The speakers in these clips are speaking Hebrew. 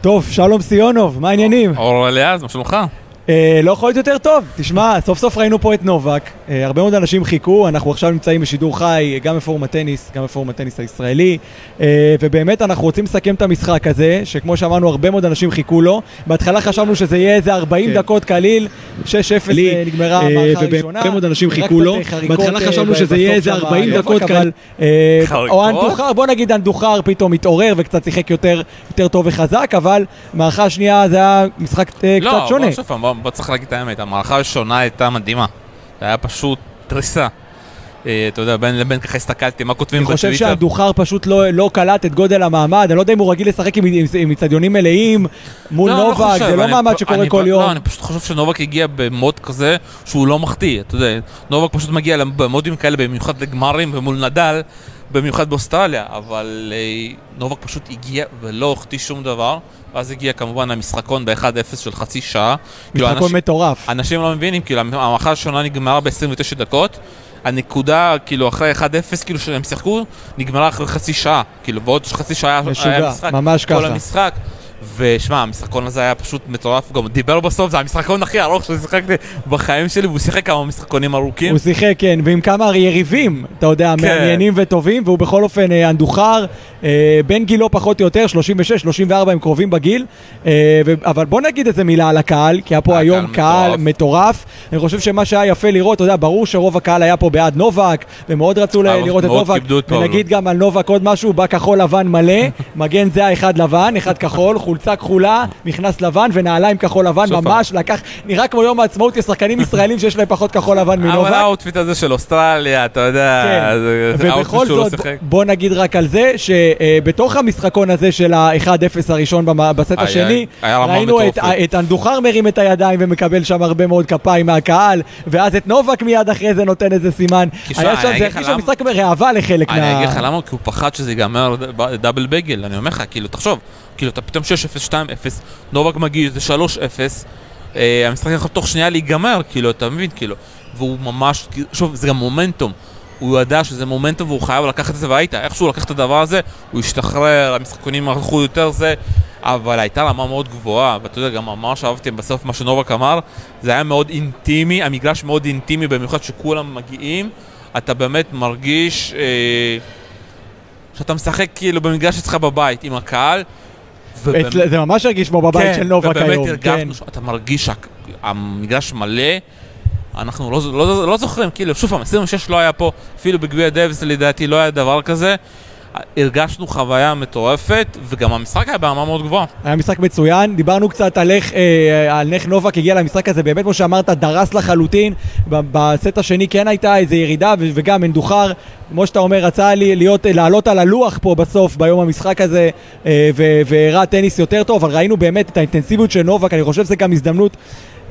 טוב, שלום סיונוב, מה העניינים? אור אליעז, מה שלומך? אה, לא יכול להיות יותר טוב. תשמע, סוף סוף ראינו פה את נובק, אה, הרבה מאוד אנשים חיכו, אנחנו עכשיו נמצאים בשידור חי, גם בפורום הטניס, גם בפורום הטניס הישראלי, אה, ובאמת אנחנו רוצים לסכם את המשחק הזה, שכמו שאמרנו, הרבה מאוד אנשים חיכו לו. בהתחלה חשבנו שזה יהיה איזה 40 כן. דקות קליל, 6-0 לי, אה, נגמרה אה, המערכה הראשונה. הרבה מאוד אנשים חיכו לו. בהתחלה חשבנו שזה יהיה איזה שם 40 בנובק, דקות חריקות? או אנדוחר, בוא נגיד אנדוחר פתאום התעורר וקצת שיחק יותר יותר טוב וחזק, אבל מערכה השנייה זה היה משחק אה, לא, קצת שונה. פעם, בוא- צריך להגיד את האמת, המערכה הראשונה הייתה מדהימה. זה היה פשוט תריסה. אה, אתה יודע, בין לבין ככה הסתכלתי, מה כותבים אני חושב בטוויטר. שהדוכר פשוט לא, לא קלט את גודל המעמד, אני לא יודע אם הוא רגיל לשחק עם, איצטדיונים מלאים מול לא, אני נובק, חושב, זה לא מעמד שקורה כל יום. לא, אני פשוט חושב שנובק הגיע במוד כזה שהוא לא מחטיא, אתה יודע, נובק פשוט מגיע במודים כאלה, במיוחד לגמרים ומול נדל, במיוחד באוסטרליה, אבל אה, נובק פשוט הגיע ולא החטיא שום דבר, ואז הגיע כמובן המשחקון ב-1-0 של חצי שעה. כאילו, משחקון אנשים- מטורף. אנשים לא מבינים, כאילו המערכה הראשונה נגמרה ב-29 דקות, הנקודה, כאילו אחרי 1-0, כאילו שהם שיחקו, נגמרה אחרי חצי שעה, כאילו ועוד חצי שעה היה משוגע, משחק, ממש כל ככה. המשחק. ושמע, המשחקון הזה היה פשוט מטורף, גם דיבר בסוף, זה המשחקון הכי ארוך ששיחקתי בחיים שלי, והוא שיחק כמה משחקונים ארוכים. הוא שיחק, כן, ועם כמה יריבים, אתה יודע, כן. מעניינים וטובים, והוא בכל אופן אה, אנדוחר, אה, בין גילו פחות או יותר, 36-34 הם קרובים בגיל, אה, ו- אבל בוא נגיד איזה מילה על הקהל, כי היה פה היום קהל מטורף. מטורף, אני חושב שמה שהיה יפה לראות, אתה יודע, ברור שרוב הקהל היה פה בעד נובק, ומאוד רצו ל- אבל לראות את נובק. ונגיד גם על נובק עוד משהו, בא כחול לבן מלא, מגן זה האחד לבן, אחד כחול, חולצה כחולה, נכנס לבן ונעליים כחול לבן, שוב ממש לקח, נראה כמו יום העצמאות, יש שחקנים ישראלים שיש להם פחות כחול לבן מנובק. אבל ה outfit הזה של אוסטרליה, אתה יודע, כן. זה- ובכל ה outfit שהוא לא זאת, שיחק. בוא נגיד רק על זה, שבתוך המשחקון הזה של ה-1-0 הראשון בסט היה- השני, היה ראינו את-. את אנדוחר מרים את הידיים ומקבל שם הרבה מאוד כפיים מהקהל, ואז את נובק מיד אחרי זה נותן איזה סימן. היה אני שם, זה הרגיש למה- שם משחק ראווה לחלק אני מה... אגיד לך למה, כי הוא פחד שזה ייגמר double bagel, אני אומר לך, כאילו, תחשוב, כאילו, אתה פתאום 6-0, 2-0, נובק מגיע, זה 3-0, אה, המשחק יכול תוך שנייה להיגמר, כאילו, אתה מבין, כאילו, והוא ממש, שוב, זה גם מומנטום. הוא ידע שזה מומנטום והוא חייב לקחת את זה והיית, איכשהו הוא לקח את הדבר הזה, הוא השתחרר, המשחקונים הלכו יותר זה, אבל הייתה רמה מאוד גבוהה, ואתה יודע, גם ממש אהבתי בסוף מה שנובק אמר, זה היה מאוד אינטימי, המגרש מאוד אינטימי, במיוחד שכולם מגיעים, אתה באמת מרגיש אה, שאתה משחק כאילו במגרש אצלך בבית עם הקהל. ובאמת- זה ממש הרגיש כמו בבית של נובק היום. ובאמת כן. הרגשנו שאתה מרגיש שהמגרש מלא. אנחנו לא, לא, לא זוכרים, כאילו, שוב פעם, 26 לא היה פה, אפילו בגביע דייוויס לדעתי לא היה דבר כזה. הרגשנו חוויה מטורפת, וגם המשחק היה ברמה מאוד גבוהה. היה משחק מצוין, דיברנו קצת על איך, אה, על איך נובק הגיע למשחק הזה, באמת כמו שאמרת, דרס לחלוטין, בסט השני כן הייתה איזו ירידה, וגם מאנדוחר, כמו שאתה אומר, רצה לי, להיות, לעלות על הלוח פה בסוף, ביום המשחק הזה, אה, והראה טניס יותר טוב, אבל ראינו באמת את האינטנסיביות של נובק, אני חושב שזו גם הזדמנות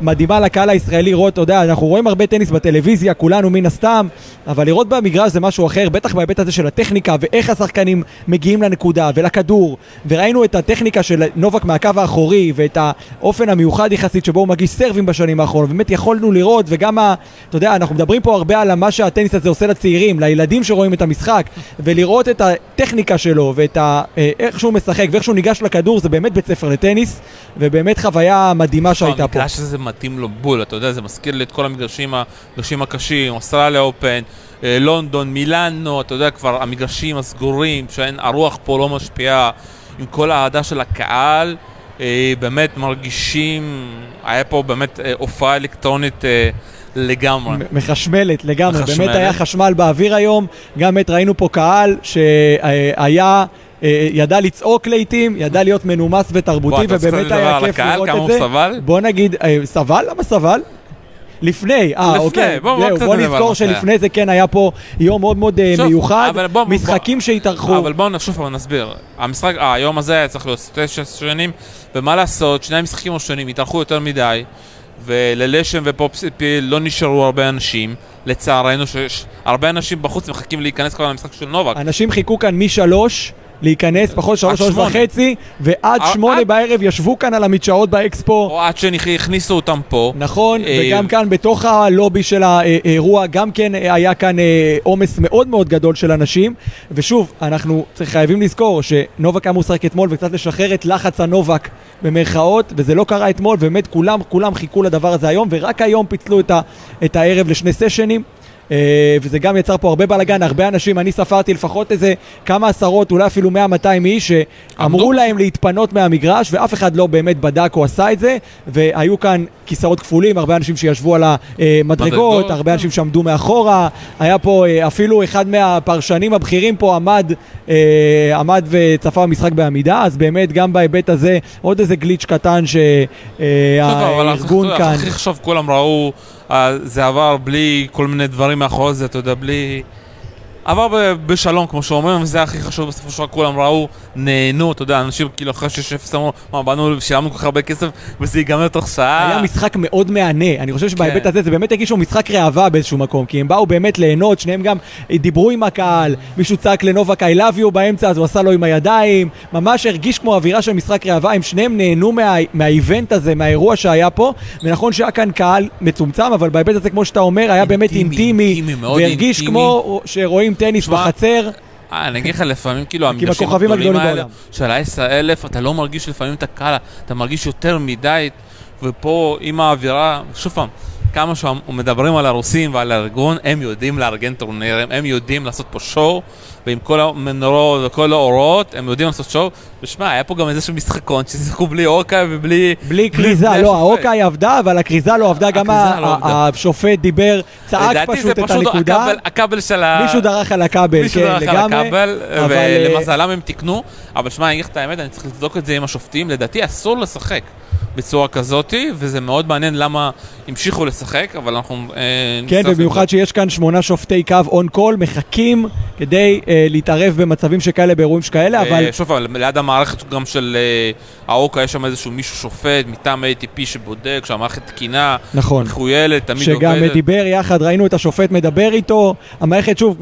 מדהימה לקהל הישראלי לראות, אתה יודע, אנחנו רואים הרבה טניס בטלוויזיה, כולנו מן הסתם, אבל לראות במגרש זה משהו אחר, בטח בהיבט הזה של הטכניקה ואיך השחקנים מגיעים לנקודה ולכדור, וראינו את הטכניקה של נובק מהקו האחורי ואת האופן המיוחד יחסית שבו הוא מגיש סרבים בשנים האחרונות, באמת יכולנו לראות, וגם, ה, אתה יודע, אנחנו מדברים פה הרבה על מה שהטניס הזה עושה לצעירים, לילדים שרואים את המשחק, ולראות את הטכניקה שלו ואת ה, אה, איך שהוא משחק ואיך שהוא ניגש לכדור, זה באמת בית ספר לטניס, ובאמת חוויה מדהימה שהייתה פה. מתאים לו בול, אתה יודע, זה מזכיר לי את כל המגרשים המגרשים הקשים, אוסטרליה אופן, אה, לונדון, מילאנו, אתה יודע, כבר המגרשים הסגורים, שאין, הרוח פה לא משפיעה, עם כל האהדה של הקהל, אה, באמת מרגישים, היה פה באמת אה, הופעה אלקטרונית לגמרי. מחשמלת לגמרי, מחשמלת. באמת היה חשמל באוויר היום, גם באמת ראינו פה קהל שהיה, ידע לצעוק לעיתים, ידע להיות מנומס ותרבותי, ובאמת היה כיף לראות את זה. בוא נגיד, אה, סבל? למה סבל? לפני, אה אוקיי, בוא- בוא בוא נזכור. שלפני זה כן היה פה יום מאוד מאוד אה, שוב, מיוחד, אבל בוא- משחקים שהתארחו. אבל בואו שוב פעם נסביר. המשחק, אה, היום הזה היה צריך להיות תשע שנים, ומה לעשות, שני המשחקים הראשונים התארחו יותר מדי, וללשם ופופסיפיל לא נשארו הרבה אנשים. לצערנו, שיש הרבה אנשים בחוץ מחכים להיכנס כבר למשחק של נובק. אנשים חיכו כאן משלוש להיכנס, פחות שלוש, שלוש. וחצי, ועד עד- שמונה עד- בערב ישבו כאן על המדשאות באקספו. או עד שהכניסו אותם פה. נכון, אה, וגם כאן בתוך הלובי של האירוע, גם כן היה כאן אה, עומס מאוד מאוד גדול של אנשים. ושוב, אנחנו חייבים לזכור שנובק היה מושחק אתמול וקצת לשחרר את לחץ הנובק במרכאות, וזה לא קרה אתמול, באמת כולם, כולם חיכו לדבר הזה היום, ורק היום פיצלו את, ה, את הערב לשני סשנים. אה, וזה גם יצר פה הרבה בלאגן, הרבה אנשים, אני ספרתי לפחות איזה כמה עשרות, אולי אפילו 100-200 איש, שאמרו. להם להתפנות מהמגרש, ואף אחד לא באמת בדק או עשה את זה, והיו כאן כיסאות כפולים, הרבה אנשים שישבו על המדרגות, מדרגות, הרבה. אנשים שעמדו מאחורה, היה פה אה, אפילו אחד מהפרשנים הבכירים פה עמד, אה, עמד וצפה במשחק בעמידה, אז באמת גם בהיבט הזה, עוד איזה גליץ' קטן אבל שהארגון כאן... הכי חשוב, כולם ראו, זה עבר בלי כל מיני דברים מאחורי זה, אתה יודע, בלי... עבר ב- בשלום, כמו שאומרים, וזה הכי חשוב, בסופו של דבר כולם ראו, נהנו, אתה יודע, אנשים כאילו אחרי שש אפס אמרו, מה, באנו, שילמנו כל כך הרבה כסף, וזה ייגמר תוך שעה. היה משחק מאוד מהנה, אני חושב שבהיבט כן. הזה זה באמת הרגישו משחק ראווה באיזשהו מקום, כי הם באו באמת ליהנות, שניהם גם דיברו עם הקהל, מישהו צעק לנובק I love you באמצע, אז הוא עשה לו עם הידיים, ממש הרגיש כמו אווירה של משחק ראווה, הם שניהם נהנו מה, מהאיבנט הזה, מהאירוע שהיה פה, ונכון שהיה כאן קהל מצומצם, אבל בהיבט הזה, כמו שאתה אומר, היה באמת אינטימי, אינטימי, והרגיש אינטימי. כמו שרואים טניס בחצר, אה, אני אגיד לך, לפעמים כאילו המגרשים הגדולים האלה, בעולם. של ה-10,000, אתה לא מרגיש לפעמים את הקהל, אתה מרגיש יותר מדי, ופה עם האווירה, שוב פעם, כמה שמדברים על הרוסים ועל הארגון, הם יודעים לארגן טורנירים, הם יודעים לעשות פה שואו, ועם כל המנורות וכל האורות, הם יודעים לעשות שואו. ושמע, היה פה גם איזשהו משחקון ששיחקו בלי אורקה ובלי... בלי כריזה, לא. האוקיי עבדה, אבל הכריזה לא עבדה, גם לא השופט דיבר, צעק לדעתי זה פשוט את הנקודה, הכבל- הכבל של ה... מישהו דרך על הכבל, מישהו כן, דרך על לגמרי. הכבל, אבל, אה, ולמזלם הם תיקנו, אבל שמע, אני אגיד לך את האמת, אני צריך לבדוק את זה עם השופטים, לדעתי אסור לשחק בצורה כזאתי, וזה מאוד מעניין למה המשיכו לשחק, אבל אנחנו... אה, כן, נצטרך ובמיוחד שיש כאן שמונה שופטי קו און קול, מחכים כדי אה, להתערב במצבים שכאלה, באירועים שכאלה, לבדוק. אבל אה, שוב, אבל ליד המערכת גם של אה, האוקה יש שם איזשהו מישהו שופט מטעם ATP שבודק, שהמערכת תקינה, נכון. מחויילת, תמיד שגם עובדת. דיבר יחד, ראינו את השופט מדבר איתו, המערכת שוב,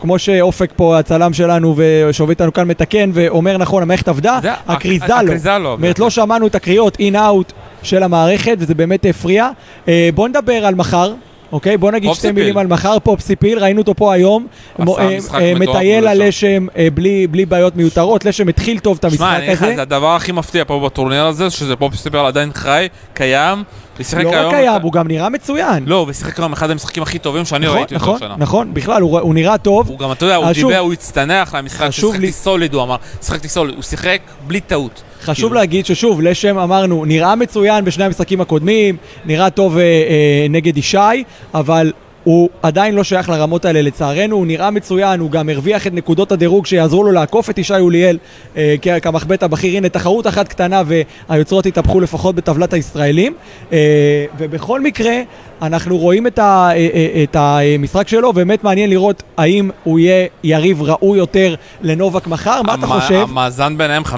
כמו- שאופק פה, הצלם שלנו ושעובד איתנו כאן מתקן ואומר נכון, המערכת עבדה, הכריזה לא. הכריזה לא אומרת. לא שמענו את הקריאות אין-אאוט של המערכת, וזה באמת הפריע. אה, בוא נדבר על מחר. אוקיי, בוא נגיד שתי פופסיפיל. מילים על מחר, פופסיפיל, ראינו אותו פה היום, אה, אה, מטייל על לשם. בלי בלי בעיות מיותרות, לשם התחיל טוב את שמע, המשחק הזה. זה הדבר הכי מפתיע פה בטורניר הזה, שזה פופסיפל עדיין חי, קיים, לא. רק קיים, הוא גם נראה מצוין. לא, הוא שיחק היום אחד המשחקים הכי טובים שאני נכון, ראיתי אותו נכון, השנה. נכון, בכלל, הוא נראה טוב. הוא גם, אתה יודע, הוא דיבר, הוא הצטנח למשחק, לי- סוליד, הוא אמר, שיחקתי סוליד, הוא שיחק בלי טעות. חשוב כאילו- להגיד ששוב, לשם אמרנו, נראה מצוין בשני המשחקים הקודמים, נראה טוב אה, אה, נגד ישי, אבל הוא עדיין לא שייך לרמות האלה לצערנו, הוא נראה מצוין, הוא גם הרוויח את נקודות הדירוג שיעזרו לו לעקוף את ישי אוליאל אה, כמחבט הבכיר. הנה תחרות אחת קטנה והיוצרות התהפכו לפחות בטבלת הישראלים. אה, ובכל מקרה, אנחנו רואים את, ה, אה, אה, את המשחק שלו, באמת מעניין לראות האם הוא יהיה יריב ראוי יותר לנובק מחר, מה אתה חושב? המאזן ביניהם 5-0,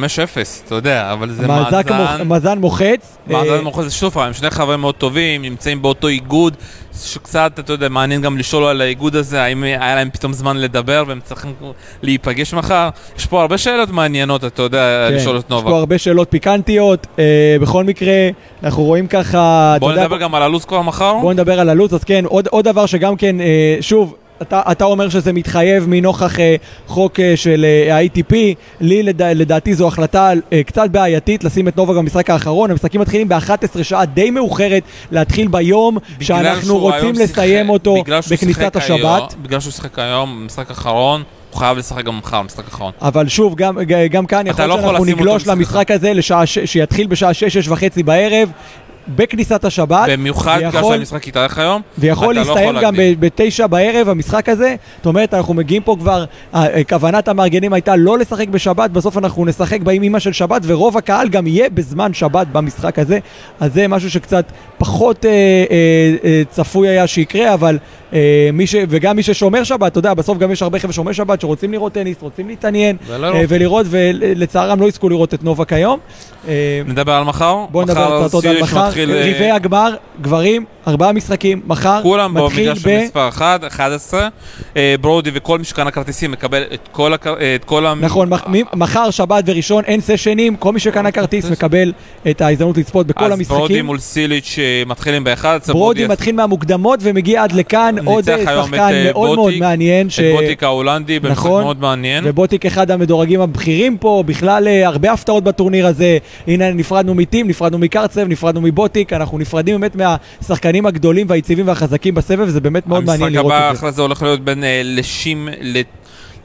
אתה יודע, אבל זה מאזן מאזן... מוחץ. מאזן אה, מוחץ שוב פעם, הם שני חברים מאוד טובים, נמצאים באותו איגוד, שקצת, אתה יודע, מעניין גם לשאול על האיגוד הזה, האם היה להם פתאום זמן לדבר והם צריכים להיפגש מחר. יש פה הרבה שאלות מעניינות, אתה יודע, כן, לשאול את יש פה. הרבה שאלות פיקנטיות. אה, בכל מקרה, אנחנו רואים ככה... בוא יודע, נדבר גם על הלו"ז כבר מחר. בואו נדבר על הלו"ז, אז כן, עוד, עוד דבר שגם כן, אה, שוב, אתה, אתה אומר שזה מתחייב מנוכח אה, חוק אה, של אה, ה-ATP, לי לדע, לדעתי זו החלטה אה, קצת בעייתית לשים את נובק במשחק האחרון, המשחקים מתחילים ב-11 שעה די מאוחרת, להתחיל ביום שאנחנו רוצים לסיים שיחק- אותו בכניסת השבת. היום- בגלל שהוא שיחק היום במשחק האחרון, הוא חייב לשחק גם מחר, במשחק האחרון. אבל שוב, גם, גם כאן יכול לא להיות יכול שאנחנו נגלוש למשחק הזה לשעה ש... שיתחיל בשעה 6, 6 וחצי בערב, בכניסת השבת. במיוחד בגלל שהמשחק יתארך היום. ויכול לא להסתיים יכול גם בתשע בערב המשחק הזה. זאת אומרת, אנחנו מגיעים פה כבר, כוונת המארגנים הייתה לא לשחק בשבת, בסוף אנחנו נשחק באימא של שבת, ורוב הקהל גם יהיה בזמן שבת במשחק הזה. אז זה משהו שקצת פחות אה, אה, אה, צפוי היה שיקרה, אבל אה, מי ש... וגם מי ששומר שבת, אתה יודע, בסוף גם יש הרבה חבר'ה שומרי שבת שרוצים לראות טניס, רוצים להתעניין, ולא אה, ולראות, ולצערם לא יזכו לראות את נובק היום. אה, נדבר על מחר. בואו נדבר קצת עוד על מחר, מתחיל, אה, רבעי הגמר, גברים, ארבעה משחקים, מחר כולם מתחיל במגרש של מספר 1, 11, אה, ברודי וכל מי שקנה כרטיסים מקבל את כל הכ- אה, את כל ה... נכון, מחר, שבת וראשון אין סשנים, כל מי שקנה כרטיס מקבל את ההזדמנות לצפות בכל אז ברודי המשחקים. מול סיליץ' אה, מתחילים ב-11, ברודי מתחיל מהמוקדמות ומגיע עד לכאן, עוד אה, שחקן אה, מאוד מאוד בוטיק, מעניין, ש- את בוטיק ההולנדי, במשחק נכון. מאוד מעניין. ובוטיק אחד המדורגים הבכירים פה, בכלל אה, הרבה הפתעות בטורניר הזה. הנה נפרדנו מטים, נפרדנו מקרצב, נפרדנו מבוטיק, אנחנו נפרדים באמת מהשחקנים הגדולים והיציבים והחזקים בסבב, וזה באמת מאוד מעניין לראות המשחק הבא את זה. אחרי זה הולך להיות בין אה, לשים, ל-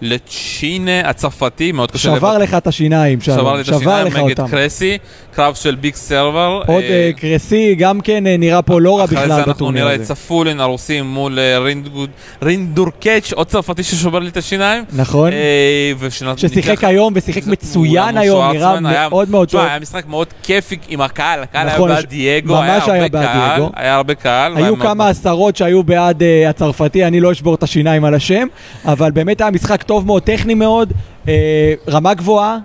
לצ'ינה הצרפתי, מאוד קשה שבר לך את השיניים, שבר שלום, לי את שבר השיניים נגד. קרסי, קרב של ביג סרבר. עוד אה, אה, קרסי, גם כן אה, נראה פה לא רע אחרי זה בכלל אנחנו בטורניר נראה את הזה. צפולין הרוסים מול אה, רינדגוד- רינדורקץ', עוד צרפתי ששובר לי את השיניים. נכון? אה, ושנת- ששיחק ניצח- היום ושיחק מצוין היום, נראה מאוד מאוד טוב. היה משחק מאוד כיפי עם הקהל, הקהל נכון, היה בעד דייגו, היה הרבה קהל. היה הרבה קהל. היו כמה עשרות שהיו בעד הצרפתי, אני לא אשבור את השיניים על השם, אבל באמת היה משחק טוב מאוד, טכני מאוד, אה, רמה גבוהה.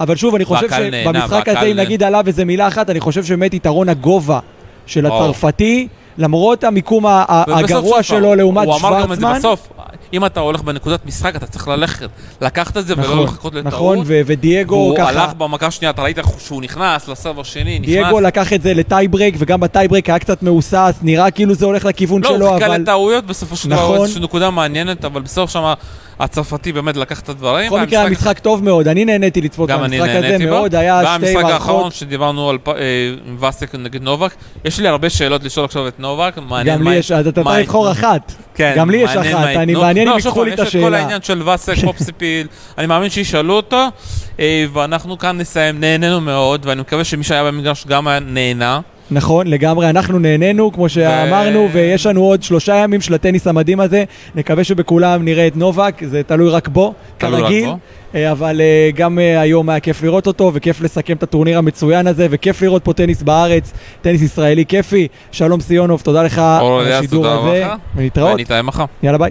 אבל שוב, אני חושב שבמשחק הזה, אם נגיד עליו איזה מילה אחת, אני חושב שבאמת יתרון הגובה של. הצרפתי, למרות המיקום הגרוע שלו לעומת הוא אמר גם את זה שוורצמן. בסוף, אם אתה הולך בנקודת משחק, אתה צריך ללכת, לקחת את זה ולא נכון, לחכות לטעות. נכון, ו- ודייגו והוא ככה, הלך במכה השנייה, אתה ראית שהוא נכנס ל serve השני, נכנס. דייגו לקח את זה ל tiebreak, וגם ב tiebreak היה קצת מהוסס, נראה כאילו זה הולך לכיוון לא, שלו, הוא חיכה אבל... לטעויות בסופו של דבר, נכון. איזושהי נקודה מעניינת, אבל בסוף שם הצרפתי באמת לקח את הדברים. בכל מקרה היה והמשחק- משחק טוב מאוד, אני נהניתי לצפות במשחק הזה. מאוד, היה שתי והמשחק האחרון מערכות, שדיברנו על אה, וסק נגד נובק, יש לי הרבה שאלות לשאול עכשיו את נובק, מעניין גם לי יש, אתה צריך לבחור אחת. כן, גם לי יש אחת, אני. מעניין אם לא, ייקחו פעם, לי את יש את כל השאלה. העניין של וסק, פופסיפיל, אני מאמין שישאלו אותו, אה, ואנחנו כאן נסיים, נהנינו מאוד, ואני מקווה שמי שהיה במגרש גם נהנה. נכון, לגמרי, אנחנו נהנינו, כמו שאמרנו, ויש לנו עוד שלושה ימים של הטניס המדהים הזה. נקווה שבכולם נראה את נובק, זה תלוי רק בו, תלוי רק כרגיל. בו. אה, אבל אה, גם אה, היום היה כיף לראות אותו, וכיף לסכם את הטורניר המצוין הזה, וכיף לראות פה טניס בארץ, טניס ישראלי כיפי. שלום סיונוב, תודה לך על השידור הזה. ונתראות. ונתראה מחר. יאללה ביי.